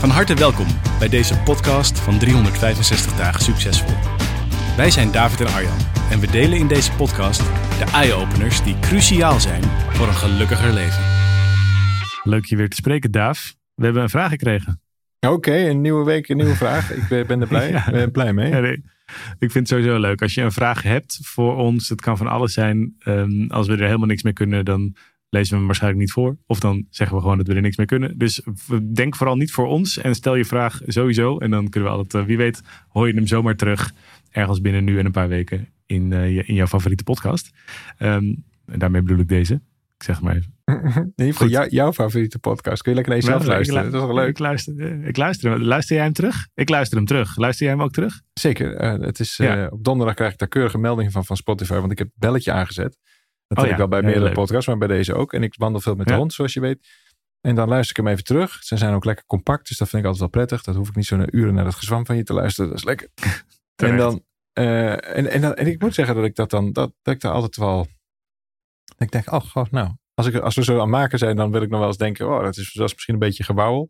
Van harte welkom bij deze podcast van 365 dagen succesvol. Wij zijn David en Arjan en we delen in deze podcast de eye-openers die cruciaal zijn voor een gelukkiger leven. Leuk je weer te spreken, Daaf. We hebben een vraag gekregen. Oké, een nieuwe week, een nieuwe vraag. Ik ben ben er blij, Ja. ben blij mee. Ja, nee. Ik vind het sowieso leuk. Als je een vraag hebt voor ons, het kan van alles zijn. Ehm, als we er helemaal niks mee kunnen, dan lezen we hem waarschijnlijk niet voor. Of dan zeggen we gewoon dat we er niks mee kunnen. Dus denk vooral niet voor ons en stel je vraag sowieso. En dan kunnen we altijd, eh, wie weet, hoor je hem zomaar terug. Ergens binnen nu en een paar weken in, je, in jouw favoriete podcast. Ehm, en daarmee bedoel ik deze. Ik zeg het maar even. In ieder geval Goed. jou- jouw favoriete podcast. Kun je lekker naar jezelf luisteren. ik, Dat is wel leuk. Ik luister, eh, ik luister hem. Luister jij hem terug? Ik luister hem terug. Luister jij hem ook terug? Zeker. het is, Ja. op donderdag krijg ik daar keurige meldingen van van Spotify. Want ik heb het belletje aangezet. Dat Oh heb ja, ik wel bij meerdere leuk. podcasts, maar bij deze ook. En ik wandel veel met de hond, zoals je weet. En dan luister ik hem even terug. Ze zijn ook lekker compact, dus dat vind ik altijd wel prettig. Dat hoef ik niet zo naar uren naar het gezwam van je te luisteren. Dat is lekker. En, dan, eh, en, en, dan, en ik moet zeggen dat ik dat dan, dat, dat ik daar altijd wel, ik denk, oh god, nou, als, ik, als we zo aan het maken zijn, dan wil ik nog wel eens denken, oh, dat is, dat is misschien een beetje gewauwel.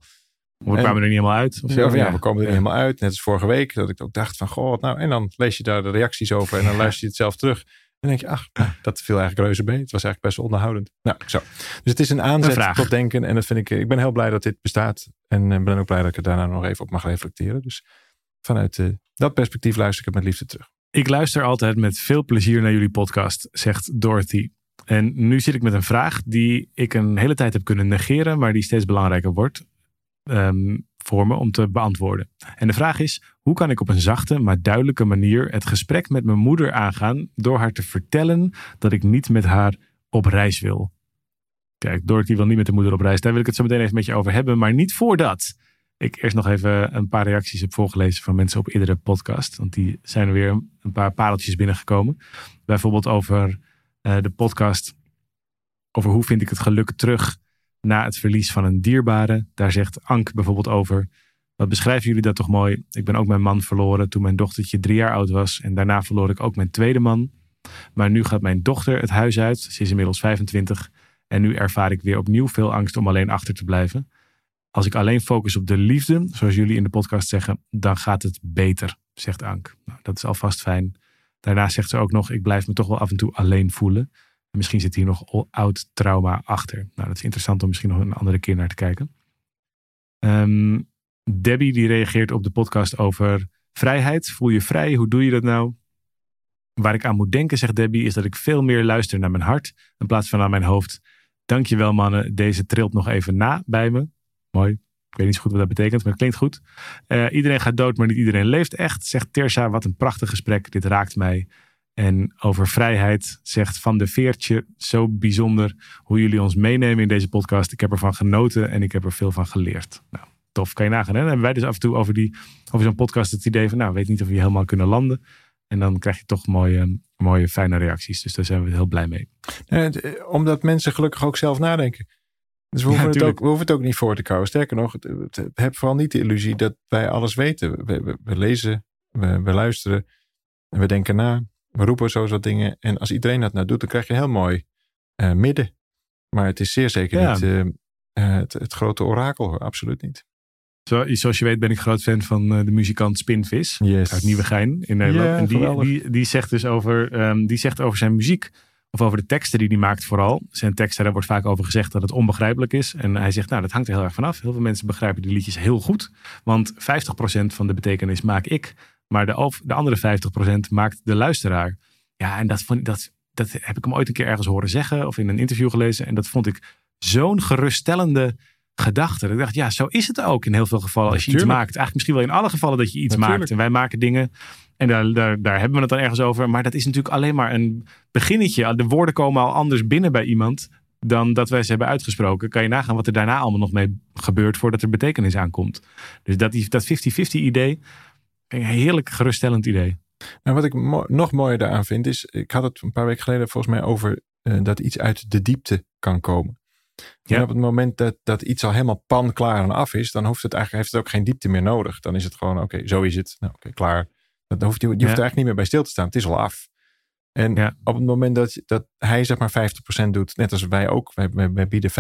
We En- kwamen er niet helemaal uit. Of Of zo? ja, ja, we komen er niet helemaal uit. Net als vorige week, dat ik ook dacht van, god, nou, en dan lees je daar de reacties over en dan luister je het zelf terug. En dan denk je, ach, nou, dat viel eigenlijk reuze mee. Het was eigenlijk best wel onderhoudend. Nou, zo. Dus het is een aanzet tot denken. En dat vind ik, ik ben heel blij dat dit bestaat. En eh, ben ook blij dat ik er daarna nog even op mag reflecteren. Dus vanuit eh, dat perspectief luister ik het met liefde terug. Ik luister altijd met veel plezier naar jullie podcast, zegt Dorothy. En nu zit ik met een vraag die ik een hele tijd heb kunnen negeren, maar die steeds belangrijker wordt ehm, voor me om te beantwoorden. En de vraag is: hoe kan ik op een zachte maar duidelijke manier het gesprek met mijn moeder aangaan door haar te vertellen dat ik niet met haar op reis wil? Kijk, Dorothy wil niet met de moeder op reis. Daar wil ik het zo meteen even met je over hebben, maar niet voordat ik eerst nog even een paar reacties heb voorgelezen van mensen op eerdere podcast. Want die zijn er weer een paar pareltjes binnengekomen. Bijvoorbeeld over eh, de podcast over hoe vind ik het geluk terug na het verlies van een dierbare. Daar zegt Ank bijvoorbeeld over. Wat beschrijven jullie dat toch mooi? Ik ben ook mijn man verloren toen mijn dochtertje drie jaar oud was. En daarna verloor ik ook mijn tweede man. Maar nu gaat mijn dochter het huis uit. Ze is inmiddels 25. En nu ervaar ik weer opnieuw veel angst om alleen achter te blijven. Als ik alleen focus op de liefde, zoals jullie in de podcast zeggen, dan gaat het beter, zegt Ank. Nou, dat is alvast fijn. Daarna zegt ze ook nog, ik blijf me toch wel af en toe alleen voelen. En misschien zit hier nog oud trauma achter. Nou, dat is interessant om misschien nog een andere keer naar te kijken. Ehm, Debbie die reageert op de podcast over vrijheid. Voel je vrij? Hoe doe je dat nou? Waar ik aan moet denken, zegt Debbie, is dat ik veel meer luister naar mijn hart in plaats van naar mijn hoofd. Dankjewel mannen, deze trilt nog even na bij me. Mooi. Ik weet niet zo goed wat dat betekent, maar het klinkt goed. Eh, iedereen gaat dood, maar niet iedereen leeft echt, zegt Tersa. Wat een prachtig gesprek. Dit raakt mij. En over vrijheid zegt Van de Veertje. Zo bijzonder hoe jullie ons meenemen in deze podcast. Ik heb ervan genoten en ik heb er veel van geleerd. Nou, tof. Kan je nagaan. Hè? Dan hebben wij dus af en toe over, die, over zo'n podcast het idee van... nou, weet niet of we hier helemaal kunnen landen. En dan krijg je toch mooie, mooie fijne reacties. Dus daar zijn we heel blij mee. Eh, eh, omdat mensen gelukkig ook zelf nadenken. Dus we hoeven, het, ook, we hoeven het ook niet voor te kouwen. Sterker nog, heb vooral niet de illusie dat wij alles weten. We, we, we lezen, we, we luisteren, we denken na, roepen zo wat dingen. En als iedereen dat nou doet, dan krijg je een heel mooi eh, midden. Maar het is zeer zeker Ja. niet eh, eh, het, het grote orakel, hoor. absoluut niet. Zo, zoals je weet ben ik groot fan van de muzikant Spinvis. Yes. uit Nieuwegein in Nederland. En die, die zegt dus over, ehm, die zegt over zijn muziek, of over de teksten die hij maakt vooral. Zijn teksten, daar wordt vaak over gezegd dat het onbegrijpelijk is. En hij zegt, nou dat hangt er heel erg vanaf. Heel veel mensen begrijpen die liedjes heel goed. Want 50% van de betekenis maak ik. Maar de, over- de andere 50% maakt de luisteraar. Ja, en dat, vond, dat, dat heb ik hem ooit een keer ergens horen zeggen. Of in een interview gelezen. En dat vond ik zo'n geruststellende gedachte. Dat Ik dacht, ja, zo is het ook in heel veel gevallen als je iets maakt. Eigenlijk misschien wel in alle gevallen dat je iets Natuurlijk. maakt. En wij maken dingen en daar, daar, daar hebben we het dan ergens over. Maar dat is natuurlijk alleen maar een beginnetje. De woorden komen al anders binnen bij iemand dan dat wij ze hebben uitgesproken, kan je nagaan wat er daarna allemaal nog mee gebeurt voordat er betekenis aankomt. Dus dat, dat 50-50 idee, een heerlijk geruststellend idee. Nou, wat ik nog mooier daaraan vind is, ik had het een paar weken geleden volgens mij over uh, dat iets uit de diepte kan komen. Ja. En op het moment dat, dat iets al helemaal pan klaar en af is, dan hoeft het eigenlijk heeft het ook geen diepte meer nodig. Dan is het gewoon, oké, zo is het. Nou, oké, klaar. Dan hoeft, je, je hoeft er eigenlijk niet meer bij stil te staan. Het is al af. En op het moment dat, dat hij zeg maar 50% doet, net als wij ook, wij, wij, bieden 50%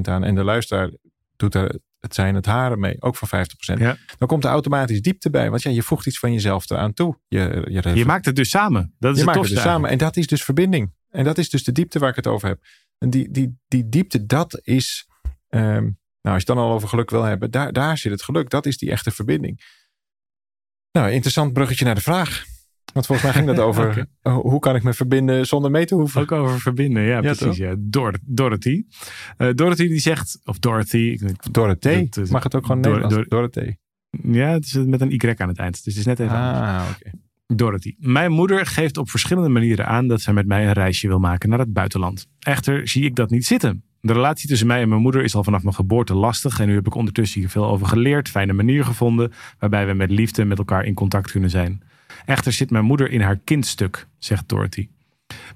aan en de luisteraar doet er het zijn het haren mee, ook van 50%. Ja. Dan komt er automatisch diepte bij, want ja, je voegt iets van jezelf eraan toe. Je, je, je maakt het dus samen. Dat is je het maakt het dus samen en dat is dus verbinding. En dat is dus de diepte waar ik het over heb. En die, die, die diepte, dat is, um, nou als je dan al over geluk wil hebben, daar, daar zit het geluk. Dat is die echte verbinding. Nou, interessant bruggetje naar de vraag. Want volgens mij ging dat over hoe kan ik me verbinden zonder mee te hoeven. Ook over verbinden, ja, precies. Ja. Dor Dorothy. Uh, Dorothy die zegt, of Dorothy. Dorothy. Mag het ook gewoon Dor Nederlands? Ja, het is met een Y aan het eind. Dus het is net even ah, oké. Dorothy. Mijn moeder geeft op verschillende manieren aan dat zij met mij een reisje wil maken naar het buitenland. Echter zie ik dat niet zitten. De relatie tussen mij en mijn moeder is al vanaf mijn geboorte lastig en nu heb ik ondertussen hier veel over geleerd, fijne manier gevonden waarbij we met liefde met elkaar in contact kunnen zijn. Echter zit mijn moeder in haar kindstuk, zegt Dorothy.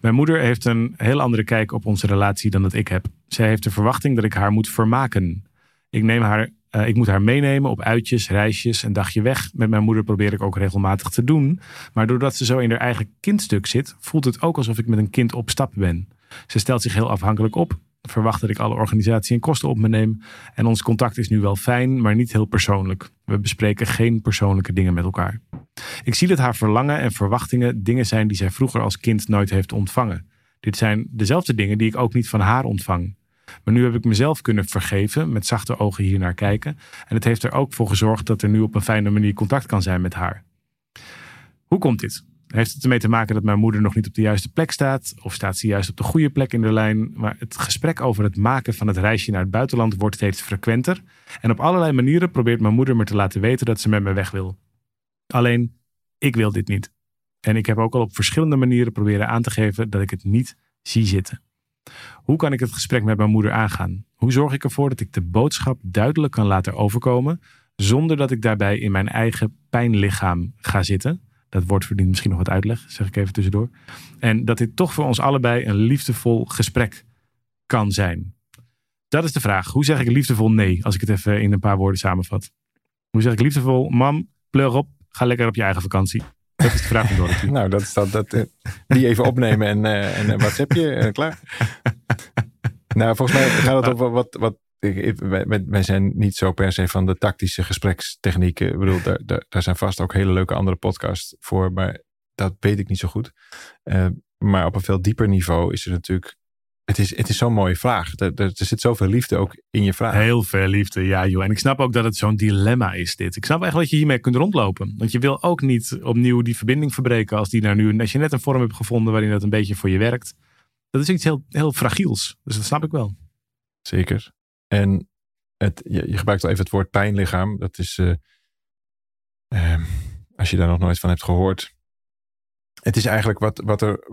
Mijn moeder heeft een heel andere kijk op onze relatie dan dat ik heb. Zij heeft de verwachting dat ik haar moet vermaken. Ik, neem haar, uh, ik moet haar meenemen op uitjes, reisjes, een dagje weg. Met mijn moeder probeer ik ook regelmatig te doen. Maar doordat ze zo in haar eigen kindstuk zit, voelt het ook alsof ik met een kind op stap ben. Ze stelt zich heel afhankelijk op verwacht dat ik alle organisatie en kosten op me neem. En ons contact is nu wel fijn, maar niet heel persoonlijk. We bespreken geen persoonlijke dingen met elkaar. Ik zie dat haar verlangen en verwachtingen dingen zijn die zij vroeger als kind nooit heeft ontvangen. Dit zijn dezelfde dingen die ik ook niet van haar ontvang. Maar nu heb ik mezelf kunnen vergeven, met zachte ogen hier naar kijken. En het heeft er ook voor gezorgd dat er nu op een fijne manier contact kan zijn met haar. Hoe komt dit? Heeft het ermee te maken dat mijn moeder nog niet op de juiste plek staat? Of staat ze juist op de goede plek in de lijn? Maar het gesprek over het maken van het reisje naar het buitenland wordt steeds frequenter. En op allerlei manieren probeert mijn moeder me te laten weten dat ze met me weg wil. Alleen, ik wil dit niet. En ik heb ook al op verschillende manieren proberen aan te geven dat ik het niet zie zitten. Hoe kan ik het gesprek met mijn moeder aangaan? Hoe zorg ik ervoor dat ik de boodschap duidelijk kan laten overkomen, zonder dat ik daarbij in mijn eigen pijnlichaam ga zitten? Dat woord verdient misschien nog wat uitleg, zeg ik even tussendoor. En dat dit toch voor ons allebei een liefdevol gesprek kan zijn. Dat is de vraag. Hoe zeg ik liefdevol nee, als ik het even in een paar woorden samenvat? Hoe zeg ik liefdevol, mam, pleur op, ga lekker op je eigen vakantie. Dat is de vraag van Dorothy. nou, dat is dat, dat, eh, die even opnemen en, uh, en WhatsApp je en klaar. nou, volgens mij gaat het over wat, wat wij, wij, zijn niet zo per se van de tactische gesprekstechnieken. Ik bedoel, daar, daar, daar, zijn vast ook hele leuke andere podcasts voor, maar dat weet ik niet zo goed. Uh, maar op een veel dieper niveau is er natuurlijk. Het is, het is zo'n mooie vraag. Er, er, zit zoveel liefde ook in je vraag. Heel veel liefde, ja joh. En ik snap ook dat het zo'n dilemma is dit. Ik snap echt dat je hiermee kunt rondlopen. Want je wil ook niet opnieuw die verbinding verbreken als die daar nu... Als je net een vorm hebt gevonden waarin dat een beetje voor je werkt. Dat is iets heel, heel fragiels. Dus dat snap ik wel. Zeker. En het, je, je, gebruikt al even het woord pijnlichaam. Dat is, uh, uh, als je daar nog nooit van hebt gehoord. Het is eigenlijk wat, wat er,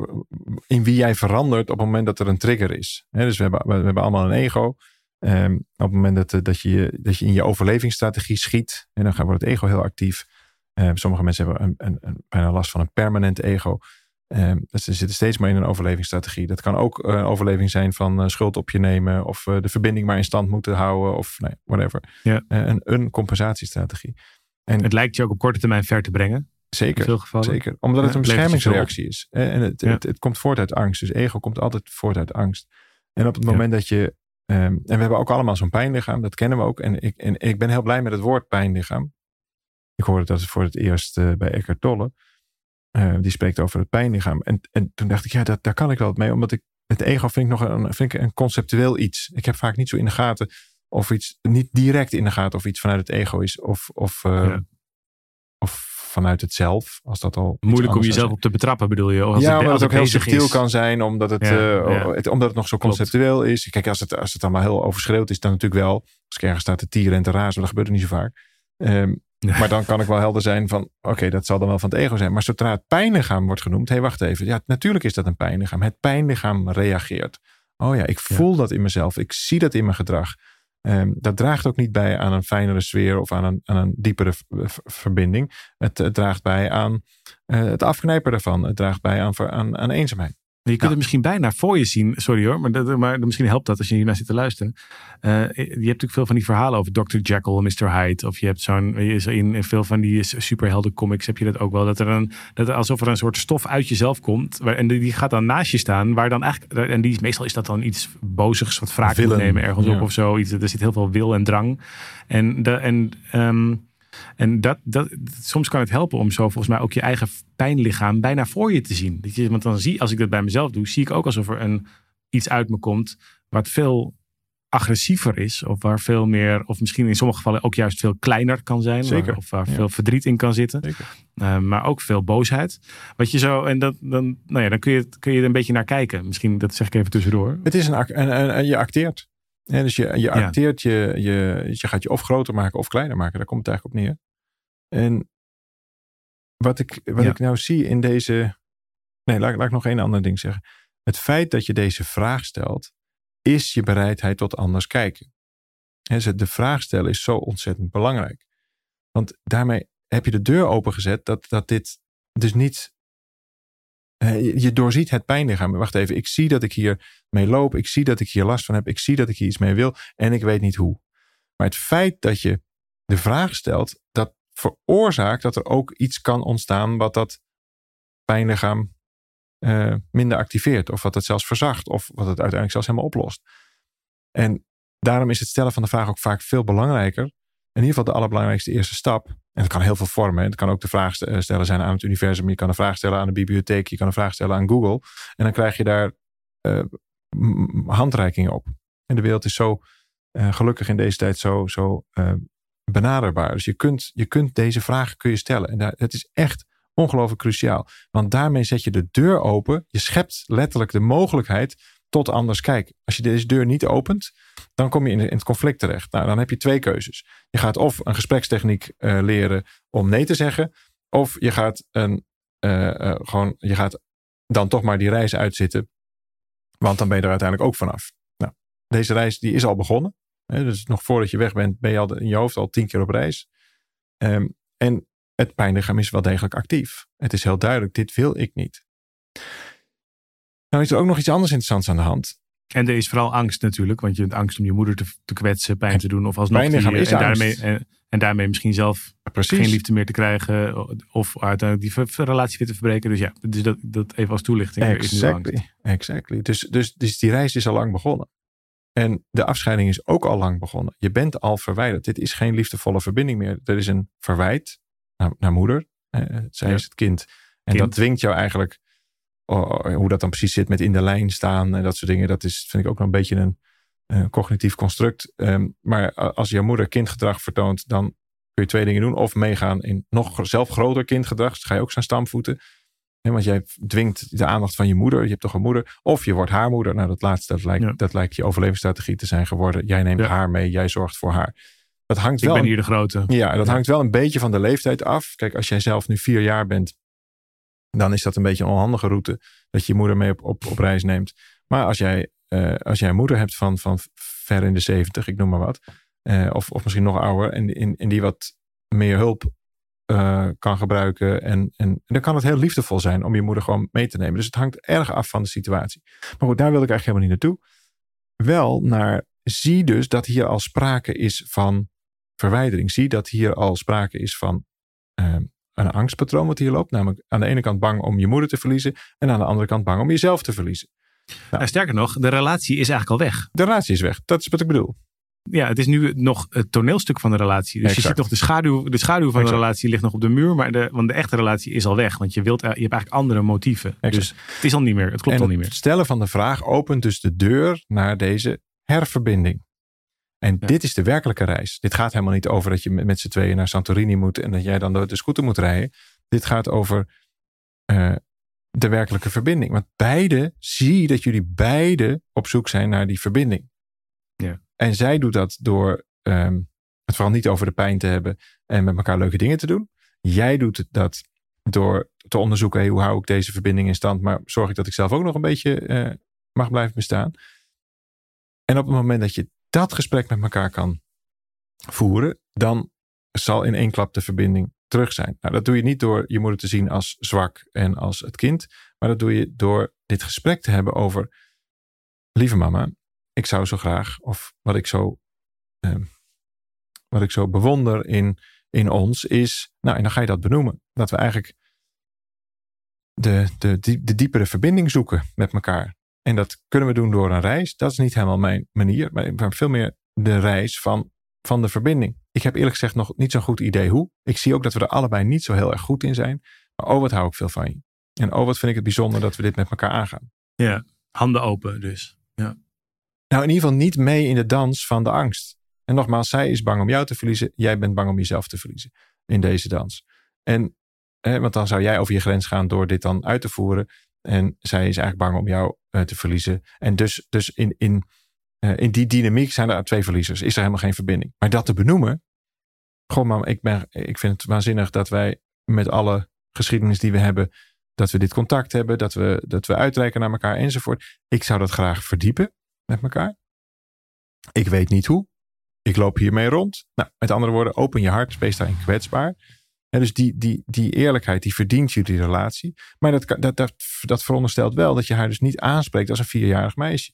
in wie jij verandert op het moment dat er een trigger is. dus we hebben, we, hebben allemaal een ego. Um, op het moment dat, dat, je, dat je in je overlevingsstrategie schiet, en dan wordt het ego heel actief. Um, sommige mensen hebben een, een, een, bijna last van een permanent ego. Um, ze zitten steeds maar in een overlevingsstrategie. Dat kan ook een overleving zijn van uh, schuld op je nemen. Of uh, de verbinding maar in stand moeten houden. Of nee, whatever. Ja. Een, een compensatiestrategie. En het lijkt je ook op korte termijn ver te brengen. Zeker, veel gevallen. zeker. Omdat ja, het een beschermingsreactie is. En het, ja. het, het, komt voort uit angst. Dus ego komt altijd voort uit angst. En op het moment dat je... Um, en we hebben ook allemaal zo'n pijnlichaam. Dat kennen we ook. En ik, en ik ben heel blij met het woord pijnlichaam. Ik hoorde dat voor het eerst bij Eckhart Tolle. Uh, die spreekt over het pijnlichaam. En, en toen dacht ik, ja, dat, daar kan ik wel wat mee. Omdat ik het ego vind ik nog een, vind ik een conceptueel iets. Ik heb vaak niet zo in de gaten of iets, niet direct in de gaten of iets vanuit het ego is. Of, of, uh, ja. of vanuit het zelf. Als dat al Moeilijk om jezelf op te betrappen, bedoel je? Of ja, omdat het ook heel subtiel kan zijn, omdat het, ja, uh, ja. het, omdat het nog zo Klopt. conceptueel is. Kijk, als het, als het allemaal heel overschreeuwd is, dan natuurlijk wel. Als ik ergens staat te tieren en te razen, dat gebeurt er niet zo vaak. Um, maar dan kan ik wel helder zijn van, oké, dat zal dan wel van het ego zijn. Maar zodra het pijnlichaam wordt genoemd, hé, hey, wacht even. Ja, natuurlijk is dat een pijnlichaam. Het pijnlichaam reageert. Oh ja, ik voel dat in mezelf. Ik zie dat in mijn gedrag. Ehm, dat draagt ook niet bij aan een fijnere sfeer of aan een, aan een diepere verbinding. Het, het, draagt bij aan uh, het afknijpen daarvan. Het draagt bij aan, aan, aan eenzaamheid. Je kunt het misschien bijna voor je zien. Sorry hoor, maar, dat, maar misschien helpt dat als je hiernaar zit te luisteren. Uh, je hebt natuurlijk veel van die verhalen over Dr. Jekyll en Mr. Hyde. Of je hebt zo'n. In veel van die superhelden comics heb je dat ook wel. Dat er een. Dat er alsof er een soort stof uit jezelf komt. Waar, en die gaat dan naast je staan. Waar dan eigenlijk. En die, meestal is dat dan iets bozigs. Wat wraak moet nemen ergens op of zo. Iets, er zit heel veel wil en drang. En. De, en um, en dat, dat, soms kan het helpen om zo volgens mij ook je eigen pijnlichaam bijna voor je te zien. Dat je, want dan zie als ik dat bij mezelf doe, zie ik ook alsof er een, iets uit me komt wat veel agressiever is. Of waar veel meer, of misschien in sommige gevallen ook juist veel kleiner kan zijn. Zeker. of waar veel verdriet in kan zitten. Zeker. Uh, maar ook veel boosheid. Wat je zo, en dat, dan, nou ja, dan kun je, kun je er een beetje naar kijken. Misschien, dat zeg ik even tussendoor. Het is een, en, en je acteert. Dus je, je acteert, je, je, je gaat je of groter maken of kleiner maken. Daar komt het eigenlijk op neer. En wat ik, wat ik nou zie in deze. Nee, laat, laat ik nog één ander ding zeggen. Het feit dat je deze vraag stelt, is je bereidheid tot anders kijken. He, de vraag stellen is zo ontzettend belangrijk. Want daarmee heb je de deur opengezet dat, dat dit dus niet je doorziet het pijnlichaam. Wacht even, ik zie dat ik hier mee loop. Ik zie dat ik hier last van heb. Ik zie dat ik hier iets mee wil. En ik weet niet hoe. Maar het feit dat je de vraag stelt, dat veroorzaakt dat er ook iets kan ontstaan wat dat pijnlichaam uh, minder activeert. Of wat het zelfs verzacht. Of wat het uiteindelijk zelfs helemaal oplost. En daarom is het stellen van de vraag ook vaak veel belangrijker. In ieder geval de allerbelangrijkste eerste stap. En het kan heel veel vormen. Het kan ook de vraag eh, stellen zijn aan het universum. Je kan een vraag stellen aan de bibliotheek. Je kan een vraag stellen aan Google. En dan krijg je daar uh, handreikingen op. En de wereld is zo uh, gelukkig in deze tijd zo, zo benaderbaar. Dus je kunt, je kunt deze vragen kun je stellen. En daar, het is echt ongelooflijk cruciaal. Want daarmee zet je de deur open. Je schept letterlijk de mogelijkheid tot anders kijken. Als je deze deur niet opent, dan kom je in, het conflict terecht. Nou, dan heb je twee keuzes. Je gaat of een gesprekstechniek uh, leren om nee te zeggen, of je gaat, een, uh, uh, gewoon, je gaat dan toch maar die reis uitzitten, want dan ben je er uiteindelijk ook vanaf. Nou, deze reis die is al begonnen. Hè, dus nog voordat je weg bent, ben je al in je hoofd al tien keer op reis. Um, en het pijnlichaam is wel degelijk actief. Het is heel duidelijk, dit wil ik niet. Nou is er ook nog iets anders interessants aan de hand. En er is vooral angst natuurlijk, want je hebt angst om je moeder te, te kwetsen, pijn te doen of alsnog die, is en, daarmee, en, en, daarmee misschien zelf geen liefde meer te krijgen of uiteindelijk die relatie weer te verbreken. Dus ja, dus dat, dat even als toelichting. Exactly, exactly. Dus, dus, dus die reis is al lang begonnen. En de afscheiding is ook al lang begonnen. Je bent al verwijderd. Dit is geen liefdevolle verbinding meer. Er is een verwijt naar, naar moeder. Eh, zij is het kind. En dat dwingt jou eigenlijk hoe dat dan precies zit met in de lijn staan en dat soort dingen, dat is, vind ik ook nog een beetje een, een cognitief construct. Ehm, maar als je moeder kindgedrag vertoont, dan kun je twee dingen doen. Of meegaan in nog zelf groter kindgedrag. Dus ga je ook zijn stamvoeten. want jij dwingt de aandacht van je moeder. Je hebt toch een moeder. Of je wordt haar moeder. Nou, dat laatste, dat lijkt, dat lijkt je overlevingsstrategie te zijn geworden. Jij neemt haar mee. Jij zorgt voor haar. Dat hangt ik wel. Ik ben hier de grote. Ja, dat hangt wel een beetje van de leeftijd af. Kijk, als jij zelf nu vier jaar bent dan is dat een beetje een onhandige route dat je moeder mee op, op, op reis neemt. Maar als jij, uh, als jij een moeder hebt van, van ver in de zeventig, ik noem maar wat, uh, of, of misschien nog ouder, en, in, in die wat meer hulp uh, kan gebruiken. En, en, en, dan kan het heel liefdevol zijn om je moeder gewoon mee te nemen. Dus het hangt erg af van de situatie. Maar goed, daar wil ik eigenlijk helemaal niet naartoe. Wel naar, zie dus dat hier al sprake is van verwijdering. Zie dat hier al sprake is van een angstpatroon wat hier loopt. Namelijk aan de ene kant bang om je moeder te verliezen. En aan de andere kant bang om jezelf te verliezen. Nou, sterker nog, de relatie is eigenlijk al weg. De relatie is weg. Dat is wat ik bedoel. Ja, het is nu nog het toneelstuk van de relatie. Dus je ziet nog de schaduw, de schaduw van de relatie ligt nog op de muur. Maar de, want de echte relatie is al weg. Want je, wilt, je hebt eigenlijk andere motieven. Dus het is al niet meer. Het klopt al niet meer. Het stellen van de vraag opent dus de deur naar deze herverbinding. En dit is de werkelijke reis. Dit gaat helemaal niet over dat je met, met z'n tweeën naar Santorini moet en dat jij dan de, de scooter moet rijden. Dit gaat over uh, de werkelijke verbinding. Want beide, zie dat jullie beide op zoek zijn naar die verbinding. Ja. En zij doet dat door um, het vooral niet over de pijn te hebben en met elkaar leuke dingen te doen. Jij doet dat door te onderzoeken, hey, hoe hou ik deze verbinding in stand, maar zorg ik dat ik zelf ook nog een beetje uh, mag blijven bestaan. En op het moment dat je dat gesprek met elkaar kan voeren, dan zal in één klap de verbinding terug zijn. Nou, dat doe je niet door je moeder te zien als zwak en als het kind, maar dat doe je door dit gesprek te hebben over, lieve mama, ik zou zo graag, of wat ik zo, eh, wat ik zo bewonder in, in ons is, nou, en dan ga je dat benoemen, dat we eigenlijk de, de, de diepere verbinding zoeken met elkaar. En dat kunnen we doen door een reis. Dat is niet helemaal mijn manier, maar veel meer de reis van, van de verbinding. Ik heb eerlijk gezegd nog niet zo'n goed idee hoe. Ik zie ook dat we er allebei niet zo heel erg goed in zijn. Maar oh, wat hou ik veel van je. En oh, wat vind ik het bijzonder dat we dit met elkaar aangaan. Ja, handen open dus. Ja. Nou, in ieder geval niet mee in de dans van de angst. En nogmaals, zij is bang om jou te verliezen. Jij bent bang om jezelf te verliezen in deze dans. En, hè, want dan zou jij over je grens gaan door dit dan uit te voeren. En zij is eigenlijk bang om jou uh, te verliezen. En dus, dus in, in, uh, in die dynamiek zijn er twee verliezers. Is er helemaal geen verbinding. Maar dat te benoemen. Goh, mam, ik, ben, ik vind het waanzinnig dat wij met alle geschiedenis die we hebben. Dat we dit contact hebben. Dat we, dat we uitreiken naar elkaar enzovoort. Ik zou dat graag verdiepen met elkaar. Ik weet niet hoe. Ik loop hiermee rond. Nou, met andere woorden, open je hart, wees daarin kwetsbaar. En dus die, die, die eerlijkheid, die verdient jullie relatie. Maar dat, dat, dat, dat veronderstelt wel dat je haar dus niet aanspreekt als een vierjarig meisje.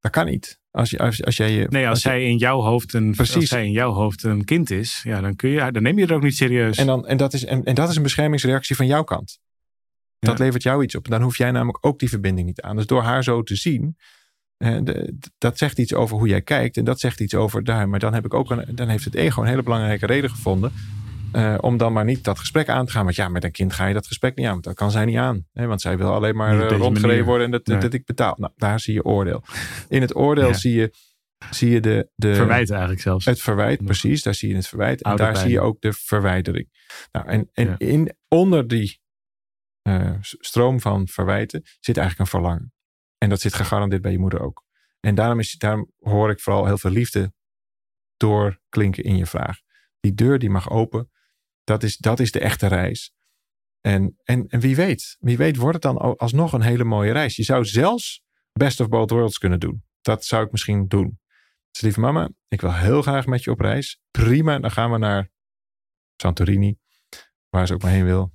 Dat kan niet. Als, je, als, als jij, nee, als, zij in jouw hoofd een, precies. als zij in jouw hoofd een kind is, ja, dan, kun je, dan neem je het ook niet serieus. En, dan, en, dat is, en, en dat is een beschermingsreactie van jouw kant. Dat levert jou iets op. Dan hoef jij namelijk ook die verbinding niet aan. Dus door haar zo te zien, dat zegt iets over hoe jij kijkt. En dat zegt iets over daar. Maar dan, heb ik ook een, dan heeft het ego een hele belangrijke reden gevonden. Uh, om dan maar niet dat gesprek aan te gaan. Want ja, met een kind ga je dat gesprek niet aan. Want dat kan zij niet aan. Hè? Want zij wil alleen maar uh, rondgereden worden en dat, dat ik betaal. Nou, daar zie je oordeel. In het oordeel zie je, zie je de, de... Verwijt eigenlijk zelfs. Het verwijt, precies. Daar zie je het verwijt. En daar zie je ook de verwijdering. Nou, en en in, onder die uh, stroom van verwijten zit eigenlijk een verlangen. En dat zit gegarandeerd bij je moeder ook. En daarom, is, daarom hoor ik vooral heel veel liefde doorklinken in je vraag. Die deur die mag open. Dat is, dat is de echte reis. En, en, en wie weet, wie weet wordt het dan alsnog een hele mooie reis. Je zou zelfs Best of Both Worlds kunnen doen. Dat zou ik misschien doen. Dus lieve mama, ik wil heel graag met je op reis. Prima, dan gaan we naar Santorini. Waar ze ook maar heen wil.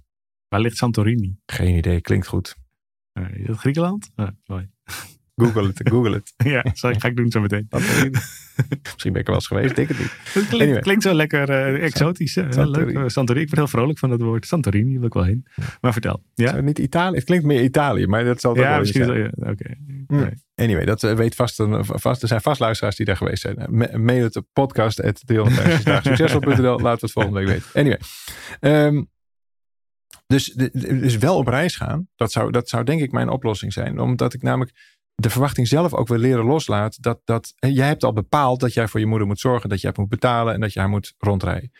Waar ligt Santorini? Geen idee, klinkt goed. Uh, is dat Griekenland? Uh, mooi. Google het, google het. ja, dat ga ik doen zo meteen. Misschien ben ik er wel eens geweest, denk het niet. Het klinkt, klinkt zo lekker uh, exotisch. Uh, leuk. Santorini. Ik ben heel vrolijk van dat woord. Santorini wil ik wel heen. Maar vertel. Ja? niet Italië? Het klinkt meer Italië, maar dat zal ja, misschien wel. Ja, Oké. Okay. Mm. Anyway, dat weet vast, een, vast. Er zijn vast luisteraars die daar geweest zijn. Mail het podcast at succesvol.nl. Laten we het volgende week weten. Anyway. Um, dus, dus wel op reis gaan, dat zou, dat zou denk ik mijn oplossing zijn. Omdat ik namelijk de verwachting zelf ook wil leren loslaat. Dat, dat, jij hebt al bepaald dat jij voor je moeder moet zorgen, dat jij moet betalen en dat jij moet rondrijden.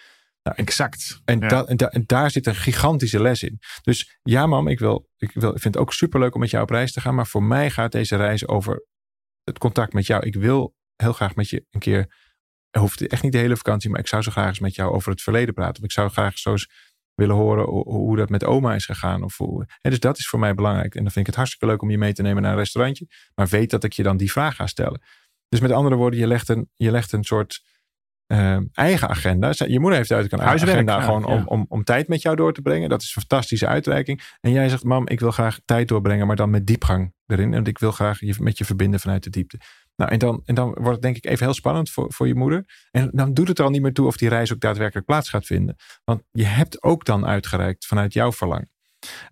Nou, exact. En, en, en, daar zit een gigantische les in. Dus ja, mam, ik, wil, ik, wil, ik vind het ook superleuk om met jou op reis te gaan. Maar voor mij gaat deze reis over het contact met jou. Ik wil heel graag met je een keer. Hoeft echt niet de hele vakantie, maar ik zou zo graag eens met jou over het verleden praten. Of ik zou graag zo eens willen horen hoe dat met oma is gegaan. Of hoe, en dus dat is voor mij belangrijk. En dan vind ik het hartstikke leuk om je mee te nemen naar een restaurantje. Maar weet dat ik je dan die vraag ga stellen. Dus met andere woorden, je legt een, je legt een soort uh, eigen agenda. Je moeder heeft uit een agenda gewoon Om, om, om tijd met jou door te brengen. Dat is een fantastische uitreiking. En jij zegt, mam, ik wil graag tijd doorbrengen, maar dan met diepgang erin. En ik wil graag je, met je verbinden vanuit de diepte. Nou, en dan, en dan wordt het denk ik even heel spannend voor, voor je moeder. En dan doet het er al niet meer toe of die reis ook daadwerkelijk plaats gaat vinden. Want je hebt ook dan uitgereikt vanuit jouw verlangen.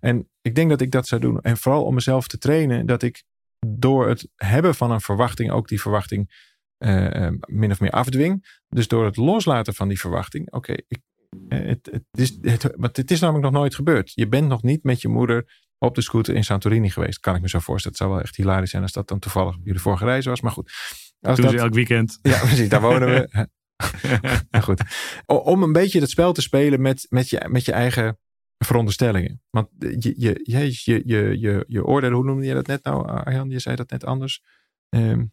En ik denk dat ik dat zou doen. En vooral om mezelf te trainen, dat ik door het hebben van een verwachting ook die verwachting uh, min of meer afdwing. Dus door het loslaten van die verwachting, oké, okay, eh, het, het, is, het, het is namelijk nog nooit gebeurd. Je bent nog niet met je moeder op de scooter in Santorini geweest. Kan ik me zo voorstellen. Het zou wel echt hilarisch zijn als dat dan toevallig jullie vorige reis was. Maar goed. Als Doen dat, elk weekend. Ja, precies. Daar wonen we. goed. Om een beetje het spel te spelen met, met, je, met je eigen veronderstellingen. Want je, je, je, je, je, je, je oordelen, hoe noemde je dat net nou, Arjan? Je zei dat net anders. Um,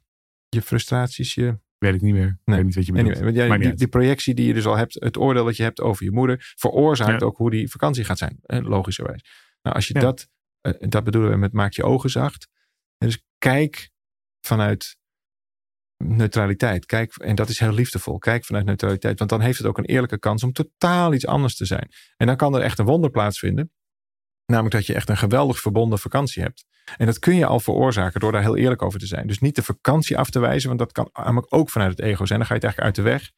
je frustraties, je... Weet ik niet meer. Nee. Weet niet wat je bedoelt. Anyway, jij, die, die, projectie die je dus al hebt, het oordeel dat je hebt over je moeder, veroorzaakt ook hoe die vakantie gaat zijn. Logischerwijs. Nou, als je dat, dat bedoelen we met maak je ogen zacht. Dus kijk vanuit neutraliteit. Kijk, en dat is heel liefdevol. Kijk vanuit neutraliteit. Want dan heeft het ook een eerlijke kans om totaal iets anders te zijn. En dan kan er echt een wonder plaatsvinden. Namelijk dat je echt een geweldig verbonden vakantie hebt. En dat kun je al veroorzaken door daar heel eerlijk over te zijn. Dus niet de vakantie af te wijzen, want dat kan namelijk ook vanuit het ego zijn. Dan ga je het eigenlijk uit de weg.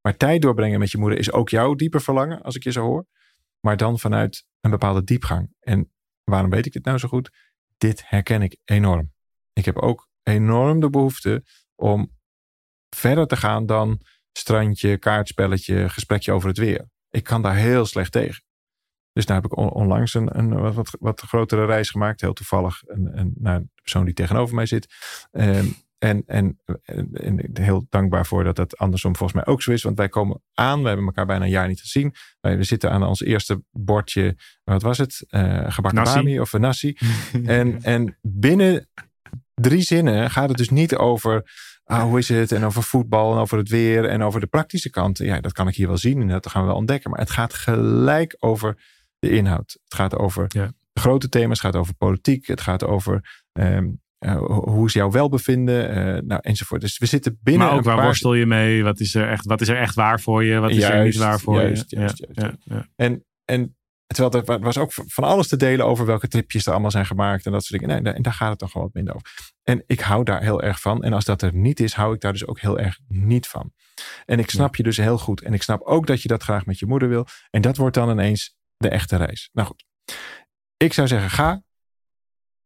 Maar tijd doorbrengen met je moeder is ook jouw diepe verlangen, als ik je zo hoor. Maar dan vanuit een bepaalde diepgang. En waarom weet ik dit nou zo goed? Dit herken ik enorm. Ik heb ook enorm de behoefte om verder te gaan dan strandje, kaartspelletje, gesprekje over het weer. Ik kan daar heel slecht tegen. Dus daar heb ik onlangs een, een wat, wat, grotere reis gemaakt. Heel toevallig een, een, naar de persoon die tegenover mij zit. Ehm, en, en, en, heel dankbaar voor dat dat andersom volgens mij ook zo is. Want wij komen aan, we hebben elkaar bijna een jaar niet gezien. Wij, we zitten aan ons eerste bordje, wat was het? Uh, gebakken bami of nasi. en, en binnen drie zinnen gaat het dus niet over ah, hoe is het en over voetbal en over het weer en over de praktische kanten. Ja, dat kan ik hier wel zien en dat gaan we wel ontdekken. Maar het gaat gelijk over de inhoud. Het gaat over ja. grote thema's, het gaat over politiek, het gaat over ehm, uh, hoe is jouw welbevinden? Uh, nou, enzovoort. Dus we zitten binnen. Maar ook waar worstel je mee? Wat is er echt, wat is er echt waar voor je? Wat is er niet waar voor je? Juist, ja, ja, En, en terwijl er was ook van alles te delen over welke tripjes er allemaal zijn gemaakt en dat soort dingen. Nee, en daar gaat het dan gewoon wat minder over. En ik hou daar heel erg van. En als dat er niet is, hou ik daar dus ook heel erg niet van. En ik snap je dus heel goed. En ik snap ook dat je dat graag met je moeder wil. En dat wordt dan ineens de echte reis. Nou goed. Ik zou zeggen, ga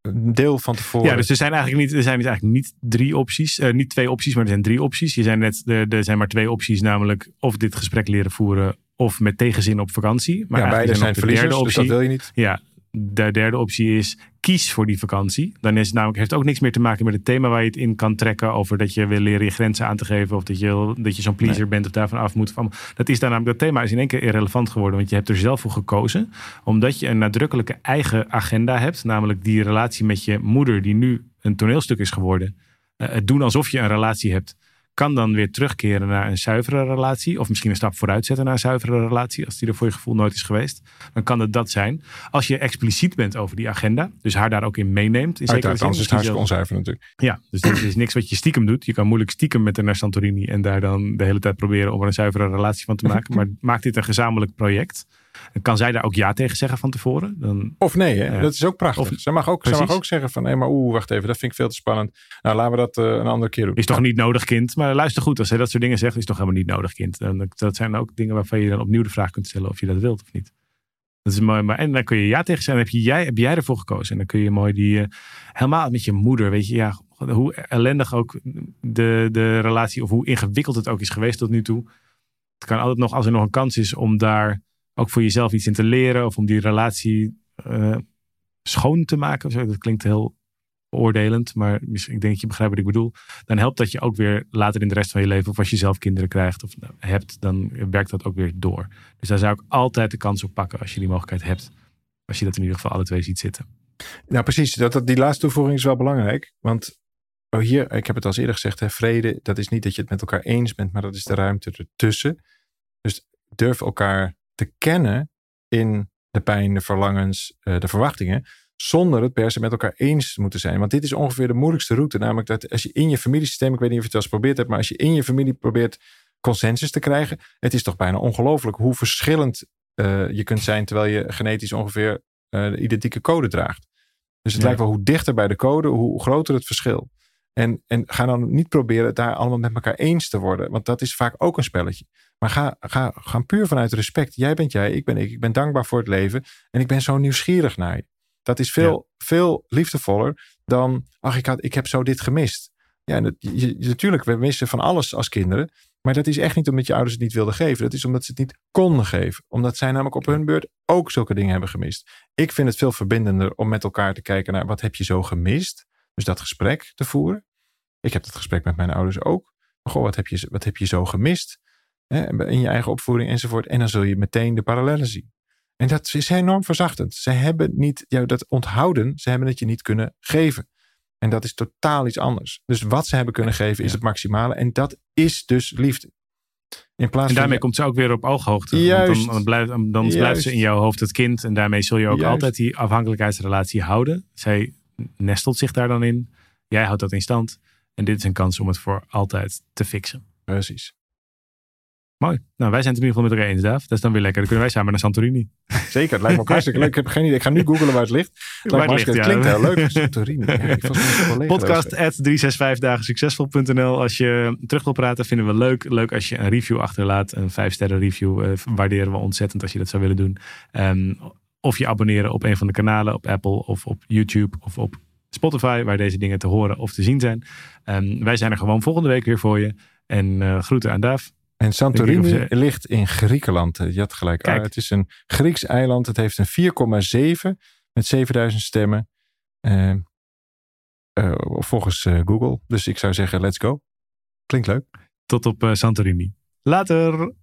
een deel van tevoren. Ja, dus er zijn eigenlijk niet, er zijn dus eigenlijk niet drie opties. Uh, niet twee opties, maar er zijn drie opties. Je zijn net, er, er zijn maar twee opties, namelijk of dit gesprek leren voeren of met tegenzin op vakantie. Maar ja, beide zijn verliezers, optie, dus dat wil je niet. Ja, de derde optie is kies voor die vakantie. Dan is het namelijk, heeft het ook niks meer te maken met het thema waar je het in kan trekken. Over dat je wil leren je grenzen aan te geven. Of dat je, dat je zo'n pleaser bent of daarvan af moet. Dat is dan namelijk, dat thema is in één keer irrelevant geworden. Want je hebt er zelf voor gekozen. Omdat je een nadrukkelijke eigen agenda hebt. Namelijk die relatie met je moeder die nu een toneelstuk is geworden. Uh, het doen alsof je een relatie hebt kan dan weer terugkeren naar een zuivere relatie. Of misschien een stap vooruit zetten naar een zuivere relatie. Als die er voor je gevoel nooit is geweest. Dan kan het dat zijn. Als je expliciet bent over die agenda. Dus haar daar ook in meeneemt. In zekere zin. is het hartstikke onzuiver natuurlijk. Ja, dus dat is niks wat je stiekem doet. Je kan moeilijk stiekem met een naar Santorini. En daar dan de hele tijd proberen om er een zuivere relatie van te maken. maar maak dit een gezamenlijk project. Kan zij daar ook ja tegen zeggen van tevoren? Dan, of nee, hè? dat is ook prachtig. Of, ze, mag ook, mag ook zeggen van, hé, maar oeh, wacht even, dat vind ik veel te spannend. Nou, laten we dat uh, een andere keer doen. Is toch niet nodig, kind? Maar luister goed, als hij dat soort dingen zegt, is toch helemaal niet nodig, kind. En dat zijn ook dingen waarvan je dan opnieuw de vraag kunt stellen of je dat wilt of niet. Dat is mooi, maar en dan kun je ja tegen zeggen. Heb, je, jij, heb jij ervoor gekozen? En dan kun je mooi die, uh, helemaal met je moeder, weet je, ja, hoe ellendig ook de, de relatie of hoe ingewikkeld het ook is geweest tot nu toe. Het kan altijd nog, als er nog een kans is om daar ook voor jezelf iets in te leren of om die relatie uh, schoon te maken. Zo. Dat klinkt heel oordelend, maar ik denk dat je begrijpt wat ik bedoel. Dan helpt dat je ook weer later in de rest van je leven, of als je zelf kinderen krijgt of nou, hebt, dan werkt dat ook weer door. Dus daar zou ik altijd de kans op pakken als je die mogelijkheid hebt. Als je dat in ieder geval alle twee ziet zitten. Nou, precies. Dat, dat, die laatste toevoeging is wel belangrijk. Want oh hier, ik heb het al eerder gezegd, hè, vrede, dat is niet dat je het met elkaar eens bent, maar dat is de ruimte ertussen. Dus durf elkaar te kennen in de pijn, de verlangens, eh, de verwachtingen. Zonder het per se met elkaar eens te moeten zijn. Want dit is ongeveer de moeilijkste route. Namelijk dat als je in je familiesysteem, ik weet niet of je het wel eens geprobeerd hebt, maar als je in je familie probeert consensus te krijgen. Het is toch bijna ongelooflijk hoe verschillend uh, je kunt zijn terwijl je genetisch ongeveer uh, de identieke code draagt. Dus het lijkt wel hoe dichter bij de code, hoe groter het verschil. En, en ga dan niet proberen het daar allemaal met elkaar eens te worden. Want dat is vaak ook een spelletje. Maar ga, ga, ga puur vanuit respect. Jij bent jij, ik ben ik. Ik ben dankbaar voor het leven. En ik ben zo nieuwsgierig naar je. Dat is veel, veel liefdevoller dan, ach, ik, had, ik heb zo dit gemist. Ja, dat, je, natuurlijk, we missen van alles als kinderen. Maar dat is echt niet omdat je ouders het niet wilden geven. Dat is omdat ze het niet konden geven. Omdat zij namelijk op hun beurt ook zulke dingen hebben gemist. Ik vind het veel verbindender om met elkaar te kijken naar wat heb je zo gemist. Dus dat gesprek te voeren. Ik heb dat gesprek met mijn ouders ook. Goh, wat heb je, wat heb je zo gemist? Hè, in je eigen opvoeding enzovoort. En dan zul je meteen de parallellen zien. En dat is enorm verzachtend. Ze hebben niet jou dat onthouden, ze hebben het je niet kunnen geven. En dat is totaal iets anders. Dus wat ze hebben kunnen geven is het maximale. En dat is dus liefde. In plaats en daarmee komt ze ook weer op ooghoogte. Juist, dan, dan, blijft, dan blijft ze in jouw hoofd het kind. En daarmee zul je ook altijd die afhankelijkheidsrelatie houden. Zij nestelt zich daar dan in. Jij houdt dat in stand. En dit is een kans om het voor altijd te fixen. Precies. Mooi. Nou, wij zijn het in ieder geval met elkaar eens, Daaf. Dat is dan weer lekker. Dan kunnen wij samen naar Santorini. Zeker, het lijkt me ook hartstikke leuk. Ik heb geen idee. Ik ga nu googlen waar het ligt. Het, lijkt me ligt, het klinkt heel leuk. Santorini. Ja, ik was Podcast at 365dagensuccesvol.nl. Als je terug wil praten, vinden we leuk. Leuk als je een review achterlaat. Een 5 sterren review. eh, waarderen we ontzettend als je dat zou willen doen. Ehm, of je abonneren op een van de kanalen. Op Apple of op YouTube of op Spotify. Waar deze dingen te horen of te zien zijn. Ehm, wij zijn er gewoon volgende week weer voor je. En eh, groeten aan Daaf. En Santorini ze- ligt in Griekenland. Eh, Je had gelijk. Kijk. Ah, het is een Grieks eiland. Het heeft een 4,7 met 7000 stemmen. Eh, eh, volgens eh, Google. Dus ik zou zeggen, let's go. Klinkt leuk. Tot op Santorini. Later!